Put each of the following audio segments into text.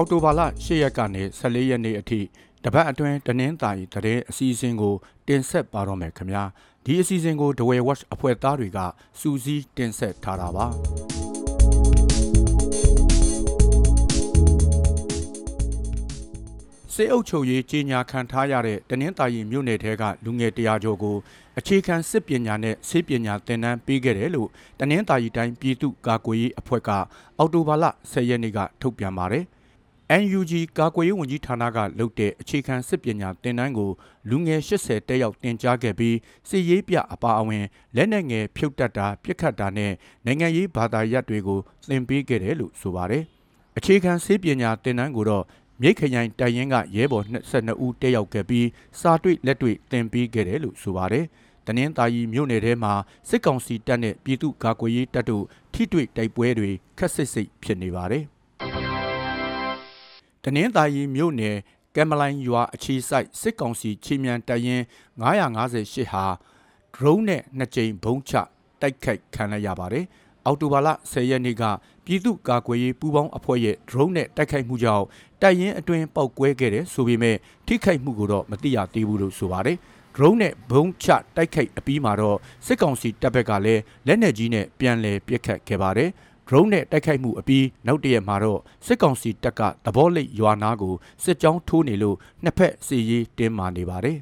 အောက်တိုဘာလ10ရက်ကနေ14ရက်နေ့အထိတပတ်အတွင်းတနင်္သာရီတတဲ့အစီအစဉ်ကို တင်ဆက်ပါတော့မယ်ခင်ဗျာဒီအစီအစဉ်ကို The Way Watch အဖွဲ့သားတွေကစူးစီးတင်ဆက်ထားတာပါစေအုပ်ချုပ်ရေးကြီးညာခံထားရတဲ့တနင်္သာရီမြို့နယ်ထဲကလူငယ်တရာကျော်ကိုအခြေခံစစ်ပညာနဲ့ဆေးပညာသင်တန်းပေးခဲ့တယ်လို့တနင်္သာရီတိုင်းပြည်သူ့ကာကွယ်ရေးအဖွဲ့ကအောက်တိုဘာလ10ရက်နေ့ကထုတ်ပြန်ပါတယ်။ NUG ကာကွယ်ရေးဝန်ကြီးဌာနကလုပ်တဲ့အခြေခံစစ်ပညာသင်တန်းကိုလူငယ်80တက်ရောက်တင်ကြားခဲ့ပြီးစစ်ရေးပြအပါအဝင်လက်နက်ငယ်ဖြုတ်တက်တာပြစ်ခတ်တာနဲ့နိုင်ငံရေးဘာသာရပ်တွေကိုသင်ပေးခဲ့တယ်လို့ဆိုပါတယ်။အခြေခံစစ်ပညာသင်တန်းကိုတော့မြိတ်ခရိုင်တိုင်ရင်ကရဲဘော်22ဦးတက်ရောက်ခဲ့ပြီးစာတွေ့လက်တွေ့သင်ပေးခဲ့တယ်လို့ဆိုပါတယ်။တနင်္သာရီမြို့နယ်ထဲမှာစစ်ကောင်စီတပ်နဲ့ပြည်သူ့ကာကွယ်ရေးတပ်တို့ထိတွေ့တိုက်ပွဲတွေခက်ဆစ်ဆစ်ဖြစ်နေပါတယ်။တ နင်္သာရီမြို့နယ်ကမ်မလိုင်းရွာအခြေစိုက်စစ်ကောင်စီချီမြန်တရင်958ဟာ drone နဲ့နှစ်ကြိမ်ဘုံချတိုက်ခိုက်ခံရပါတယ်။အော်တိုဘာလ10ရက်နေ့ကပြည်သူ့ကာကွယ်ရေးပူးပေါင်းအဖွဲ့ရဲ့ drone နဲ့တိုက်ခိုက်မှုကြောင့်တိုက်ရင်အတွင်ပောက်ကွဲခဲ့တယ်ဆိုပေမဲ့ထိခိုက်မှုကိုတော့မသိရသေးဘူးလို့ဆိုပါတယ်။ drone နဲ့ဘုံချတိုက်ခိုက်အပြီးမှာတော့စစ်ကောင်စီတပ်ဘက်ကလည်းလက်နက်ကြီးနဲ့ပြန်လည်ပစ်ခတ်ခဲ့ပါတယ်။ drone နဲ့တိုက်ခိုက်မှုအပြီးနောက်တရက်မှာတော့စစ်ကောင်စီတပ်ကသဘောလိပ်ရွာနာကိုစစ်ကြောင်းထိုးနေလို့နှစ်ဖက်စီရေးတင်းမာနေပါတယ်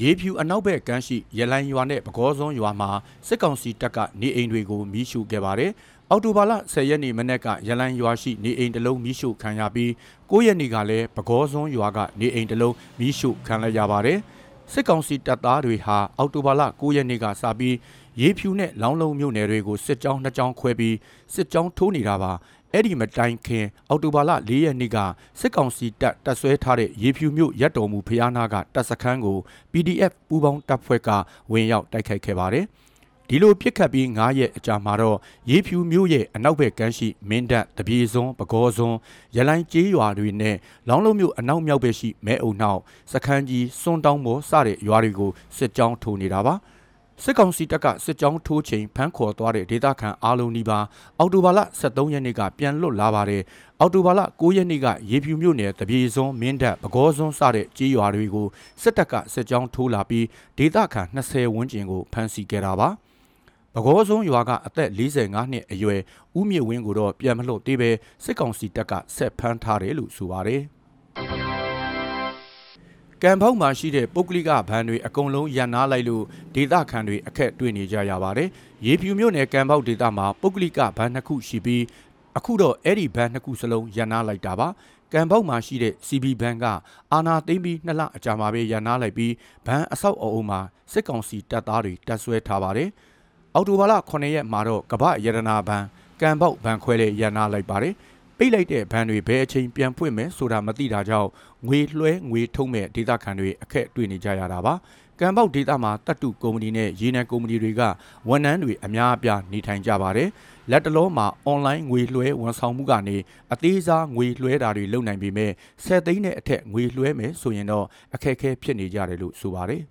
ရေဖြူအနောက်ဘက်ကမ်းရှိရလိုင်းရွာနဲ့ပကောစွန်းရွာမှာစစ်ကောင်စီတပ်ကနေအိမ်တွေကိုမီးရှို့ခဲ့ပါတယ်။အော်တိုဘာလ10ရက်နေ့မနက်ကရလိုင်းရွာရှိနေအိမ်တစ်လုံးမီးရှို့ခံရပြီး9ရက်နေ့ကလည်းပကောစွန်းရွာကနေအိမ်တစ်လုံးမီးရှို့ခံရပါတယ်။ စစ်ကောင်စီတပ်သားတွေဟာအော်တိုဘာလ9ရက်နေ့ကစပြီးရေဖြူနဲ့လောင်းလုံးမြို့နယ်တွေကိုစစ်ကြောင်းနှစ်ကြောင်းခွဲပြီးစစ်ကြောင်းထိုးနေတာပါအဲ့ဒီမတိုင်ခင်အော်တိုဘာလ၄ရက်နေ့ကစစ်ကောင်စီတပ်တပ်ဆွဲထားတဲ့ရေဖြူမြို့ရပ်တော်မူဖျားနာကတပ်စခန်းကို PDF ပူးပေါင်းတပ်ဖွဲ့ကဝင်ရောက်တိုက်ခိုက်ခဲ့ပါတယ် ဒီလိုပြစ်ခတ်ပြီး9ရက်အကြာမှာတော့ရေဖြူမျိုးရဲ့အနောက်ဘက်ကမ်းရှိမင်းတပ်တပြေစွန်းပကောစွန်းရလိုင်းကျေးရွာတွေနဲ့လောင်းလုံးမျိုးအနောက်မြောက်ဘက်ရှိမဲအုံနောက်စခန်းကြီးစွန်းတောင်းပေါ်စတဲ့ရွာတွေကိုစစ်ကြောင်းထိုးနေတာပါ။စစ်ကောင်စီတပ်ကစစ်ကြောင်းထိုးချိန်ဖမ်းခေါ်သွားတဲ့ဒေသခံအားလုံးဒီပါအော်တိုဘာလ23ရက်နေ့ကပြန်လွတ်လာပါတယ်အော်တိုဘာလ9ရက်နေ့ကရေဖြူမြို့နယ်တပြေစွန်းမင်းတပ်ပကောစွန်းစတဲ့ကြေးရွာတွေကိုစစ်တပ်ကစစ်ကြောင်းထိုးလာပြီးဒေသခံ20ဝန်းကျင်ကိုဖမ်းဆီးခဲ့တာပါ ပကောစွန်းရွာကအသက်45နှစ်အရွယ်ဦးမြင့်ဝင်းကိုတော့ပြန်မလွတ်သေးပဲစစ်ကောင်စီတပ်ကဆက်ဖမ်းထားတယ်လို့ဆိုပါတယ်ကံဖောက်မှာရှိတဲ့ပုဂ္ဂလိကဘဏ်တွေအကုန်လုံးရန်နာလိုက်လို့ဒေသခံတွေအခက်တွေ့နေကြရပါတယ်။ရေဖြူမြို့နယ်ကံဖောက်ဒေသမှာပုဂ္ဂလိကဘဏ်နှစ်ခုရှိပြီးအခုတော့အဲ့ဒီဘဏ်နှစ်ခုစလုံးရန်နာလိုက်တာပါ။ကံပေါက်မှာရှိတဲ့ CB ဘဏ်ကအာနာသိမ့်ပြီးနှစ်လအကြာမှာပဲရန်နာလိုက်ပြီးဘဏ်အဆောက်အအုံမှာစစ်ကောင်စီတပ်သားတွေတပ်ဆွဲထားပါတယ်။ အော်တိုဘာလ9ရက်မှာတော့ကမ္ဘာရတနာဘဏ်ကံပေါက်ဘဏ်ခွဲလေးရန်နာလိုက်ပါတယ်။ပိတ်လိုက်တဲ့ဘဏ်တွေဘယ်အချိန်ပြန်ဖွင့်မယ်ဆိုတာမသိတာကြောင့်ငွေလွှဲငွေထုတ်မဲ့ဒေသခံတွေအခက်တွေ့နေကြရတာပါကံပေါက်ဒေသမှာတတ်တူကုမ္ပဏီနဲ့ရေနံကုမ္ပဏီတွေကဝန်ထမ်းတွေအများအပြားနေထိုင်ကြပါတယ်လက်တလုံးမှာအွန်လိုင်းငွေလွှဲဝန်ဆောင်မှုကနေအသေးစားငွေလွှဲတာတွေလုပ်နိုင်ပေမဲ့10သိန်းနဲ့အထက်ငွေလွှဲမယ်ဆိုရင်တော့အခက်အခဲဖြစ်နေကြတယ်လို့ဆိုပါတယ်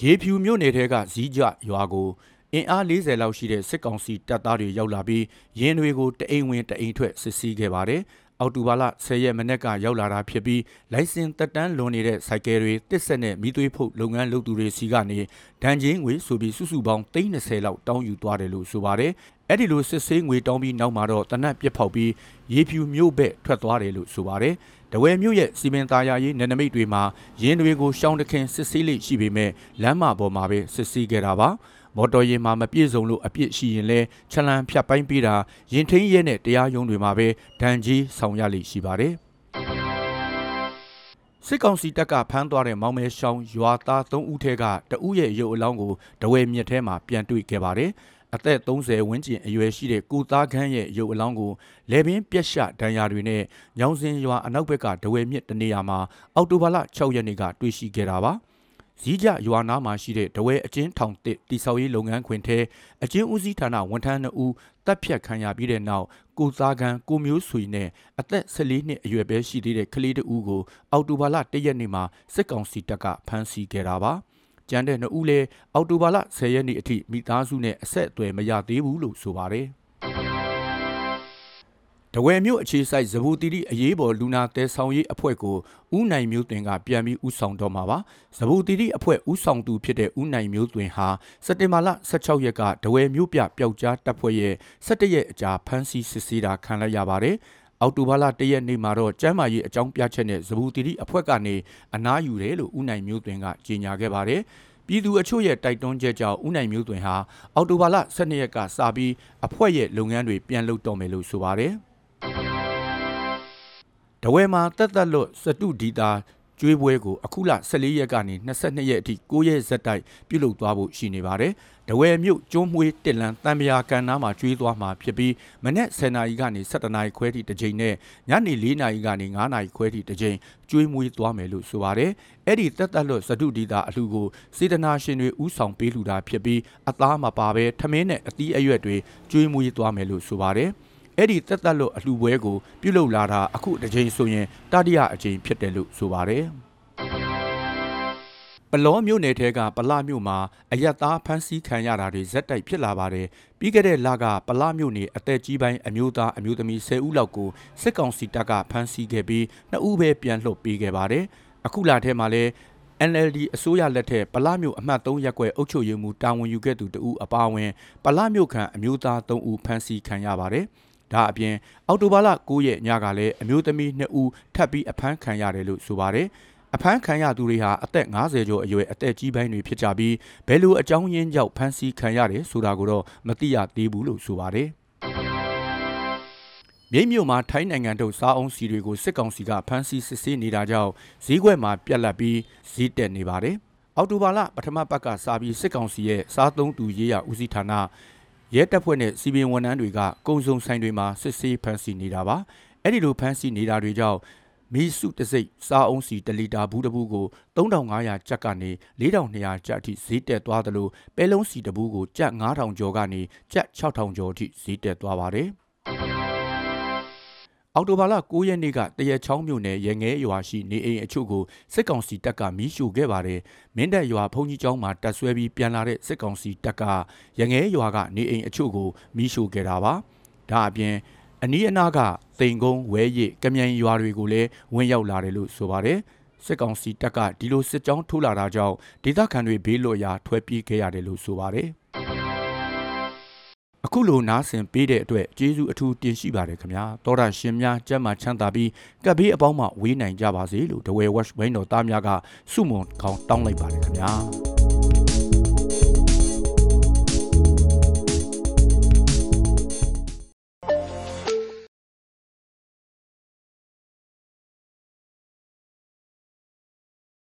ရေဖြူမြို့နယ်ထဲကဇီးကြရွာကိုအင်အား40လောက်ရှိတဲ့စစ်ကောင်စီတပ်သားတွေရောက်လာပြီးရင်းတွေကိုတအိမ်ဝင်တအိမ်ထွက်စစ်ဆေးခဲ့ပါတယ်။ အော်တိုဘာလ10ရက်မနေ့ကရောက်လာတာဖြစ်ပြီးလိုင်စင်တက်တန်းလွန်နေတဲ့စိုက်ကယ်တွေတစ်ဆက်နဲ့မိသွေးဖုတ်လုပ်ငန်းလုပ်သူတွေစီကနေဒဏ်ချင်းငွေဆိုပြီးစုစုပေါင်း30လောက်တောင်းယူသွားတယ်လို့ဆိုပါတယ်။အဲ့ဒီလိုစစ်ဆေးငွေတောင်းပြီးနောက်မှာတော့တနက်ပြက်ဖောက်ပြီးရေဖြူမြို့ဘက်ထွက်သွားတယ်လို့ဆိုပါတယ်။တဝဲမြို့ရဲ့စီမံသားရရေးနယ်နိမိတ်တွေမှာရင်းတွေကိုရှောင်းတခင်စစ်ဆေးလိရှိပေမဲ့လမ်းမပေါ်မှာပဲစစ်ဆေးခဲ့တာပါ။ မော်တော်ယာဉ်မှာမပြည့်စုံလို့အပြစ်ရှိရင်လဲချလန်ဖြတ်ပိုင်းပေးတာရင်ထင်းရဲနဲ့တရားရုံးတွေမှာပဲဒဏ်ကြီးဆောင်ရလိမ့်ရှိပါတယ်စစ်ကောင်စီတပ်ကဖမ်းသွားတဲ့မောင်မဲရှောင်းရွာသား၃ဦးထဲကတဦးရဲ့ရုပ်အလောင်းကိုတဝဲမြစ်ထဲမှာပြန်တွေ့ခဲ့ပါတယ်။အသက်30ဝန်းကျင်အရွယ်ရှိတဲ့ကိုသားခန်းရဲ့ရုပ်အလောင်းကိုလေပင်ပြက်ရှဒဏ်ရာတွေနဲ့ညောင်စင်ရွာအနောက်ဘက်ကဒဝဲမြစ်တနေရာမှာအောက်တိုဘာလ6ရက်နေ့ကတွေ့ရှိခဲ့တာပါ။ ဇီးကြရွာနာမှာရှိတဲ့တဝဲအကျဉ်းထောင်တစ်တိဆောက်ရေးလုပ်ငန်းခွင်ထဲအကျဉ်းဦးစီးဌာနဝန်ထမ်း2ဦးတပ်ဖြတ်ခံရပြီးတဲ့နောက်ကိုသားကန်ကိုမျိုးဆွေနဲ့အသက်14နှစ်အရွယ်ပဲရှိသေးတဲ့ကလေးတဦးကိုအော်တိုဘာလ1ရက်နေ့မှာစစ်ကောင်စီတပ်ကဖမ်းဆီးခဲ့တာပါကျန်တဲ့2ဦးလည်းအော်တိုဘာလ10ရက်နေ့အထိမိသားစုနဲ့အဆက်အသွယ်မရသေးဘူးလို့ဆိုပါတယ် ဝယ်မြို့အခြေစိုက်ဇဘူတီတီအရေးပေါ်လူနာတဲဆောင်ရေးအဖွဲ့ကိုဦးနိုင်မျိုးသွင်ကပြန်ပြီးဦးဆောင်တော့မှာပါဇဘူတီတီအဖွဲ့ဦးဆောင်သူဖြစ်တဲ့ဦးနိုင်မျိုးသွင်ဟာစက်တင်ဘာလ16ရက်ကဒဝယ်မြို့ပြပျောက်ကြားတပ်ဖွဲ့ရဲ့17ရက်အကြာဖမ်းဆီးစစ်ဆေးတာခံလိုက်ရပါတယ်အောက်တိုဘာလ၁ရက်နေ့မှာတော့ကျမ်းမာရေးအကြောင်းပြချက်နဲ့ဇဘူတီတီအဖွဲ့ကနေအနားယူတယ်လို့ဦးနိုင်မျိုးသွင်ကကြေညာခဲ့ပါတယ်ပြည်သူအချို့ရဲ့တိုက်တွန်းချက်ကြောင့်ဦးနိုင်မျိုးသွင်ဟာအောက်တိုဘာလ12ရက်ကစပြီးအဖွဲ့ရဲ့လုပ်ငန်းတွေပြန်လုပ်တော့မယ်လို့ဆိုပါတယ်။ တဝဲမှာတက်တက်လွတ်စတုဒီတာကျွေးပွဲကိုအခုလ14ရက်ကနေ22ရက်အထိ9ရက်ဇက်တိုက်ပြုလုပ်သွားဖို့ရှိနေပါတယ်။တဝဲမြို့ကျွန်းမွေးတစ်လန်တံမြာကန်နားမှာကျွေးသွားမှာဖြစ်ပြီးမနေ့10နာရီကနေ17နာရီခွဲထိတစ်ချိန်နဲ့ညနေ4နာရီကနေ9နာရီခွဲထိတစ်ချိန်ကျွေးမွေးသွားမယ်လို့ဆိုပါတယ်။အဲ့ဒီတက်တက်လွတ်စတုဒီတာအလှကိုစေတနာရှင်တွေဥဆောင်ပေးလူတာဖြစ်ပြီးအသားမပါဘဲထမင်းနဲ့အသီးအရွက်တွေကျွေးမွေးသွားမယ်လို့ဆိုပါတယ်။ အဲ့ဒီတက်တက်လို့အလှပွဲကိုပြုလုပ်လာတာအခုတစ်ချိန်ဆိုရင်တတိယအကြိမ်ဖြစ်တယ်လို့ဆိုပါတယ်ပလောမြို့နယ်ထဲကပလမြို့မှာအယက်သားဖမ်းဆီးခံရတာတွေဇက်တိုက်ဖြစ်လာပါတယ်ပြီးခဲ့တဲ့လကပလမြို့နယ်အသက်ကြီးပိုင်းအမျိုးသားအမျိုးသမီး10ဦးလောက်ကိုစစ်ကောင်စီတပ်ကဖမ်းဆီးခဲ့ပြီး2ဦးပဲပြန်လွှတ်ပေးခဲ့ပါတယ်အခုလထဲမှာလည်း NLD အစိုးရလက်ထက်ပလမြို့အမှတ်3ရပ်ကွက်အုပ်ချုပ်ရေးမှူးတာဝန်ယူခဲ့သူတဦးအပါအဝင်ပလမြို့ခံအမျိုးသား3ဦးဖမ်းဆီးခံရပါတယ်။ ဒါအပြင်အောက်တိုဘာလ9ရက်ညကလည်းအမျိုးသမီး2ဦးထပ်ပြီးအဖမ်းခံရတယ်လို့ဆိုပါတယ်။အဖမ်းခံရသူတွေဟာအသက်50ကျော်အရွယ်အသက်ကြီးပိုင်းတွေဖြစ်ကြပြီးဘယ်လိုအကြောင်းရင်းကြောင့်ဖမ်းဆီးခံရတယ်ဆိုတာကိုတော့မသိရသေးဘူးလို့ဆိုပါတယ်။မြိတ်မြို့မှာထိုင်းနိုင်ငံတို့စားအုံးစီတွေကိုစစ်ကောင်စီကဖမ်းဆီးစစ်ဆေးနေတာကြောင့်ဈေးကွက်မှာပြက်လက်ပြီးဈေးတက်နေပါတယ်။အောက်တိုဘာလပထမပတ်ကစာပြီးစစ်ကောင်စီရဲ့စားသုံးသူရေးရဦးစီးဌာန ရဲတပ်ဖွဲ့နဲ့စီပင်ဝန်ထမ်းတွေကကုံစုံဆိုင်တွေမှာစစ်ဆေးဖမ်းဆီးနေတာပါ။အဲ့ဒီလိုဖမ်းဆီးနေတာတွေကြောင့်မီစုတစိတ်စားအုံးစီ1လီတာဘူးတဘူးကို3500ကျပ်ကနေ4200ကျပ်အထိဈေးတက်သွားသလိုပဲလုံးစီတဘူးကိုကျပ်9000ကျော်ကနေကျပ်6000ကျော်အထိဈေးတက်သွားပါတယ်။ အော်တိုဘာလ9ရက်နေ့ကတရချောင်းမြို့နယ်ရငဲရွာရှိနေအိမ်အချို့ကိုစစ်ကောင်စီတပ်ကမီးရှို့ခဲ့ပါတယ်။မင်းတပ်ရွာဖုန်ကြီးကျောင်းမှာတပ်ဆွဲပြီးပြန်လာတဲ့စစ်ကောင်စီတပ်ကရငဲရွာကနေအိမ်အချို့ကိုမီးရှို့ခဲ့တာပါ။ဒါအပြင်အနီးအနားကတိန်ကုန်းဝဲရစ်ကမြိုင်ရွာတွေကိုလည်းဝင်ရောက်လာတယ်လို့ဆိုပါတယ်။စစ်ကောင်စီတပ်ကဒီလိုစစ်ကြောင်းထိုးလာတာကြောင့်ဒေသခံတွေဘေးလွတ်ရာထွက်ပြေးခဲ့ရတယ်လို့ဆိုပါတယ်။ အခုလိုနားဆင်ပေးတဲ့အတွက်ကျေးဇူးအထူးတင်ရှိပါတယ်ခင်ဗျာတောတာရှင်များကြက်မှချမ်းသာပြီးကပ်ဘေးအပေါင်းမှဝေးနိုင်ကြပါစေလို့ဒဝဲဝက်ဝိုင်းတော်သားများကစုမွန်ကောင်းတောင်းလိုက်ပါတယ်ခင်ဗျာ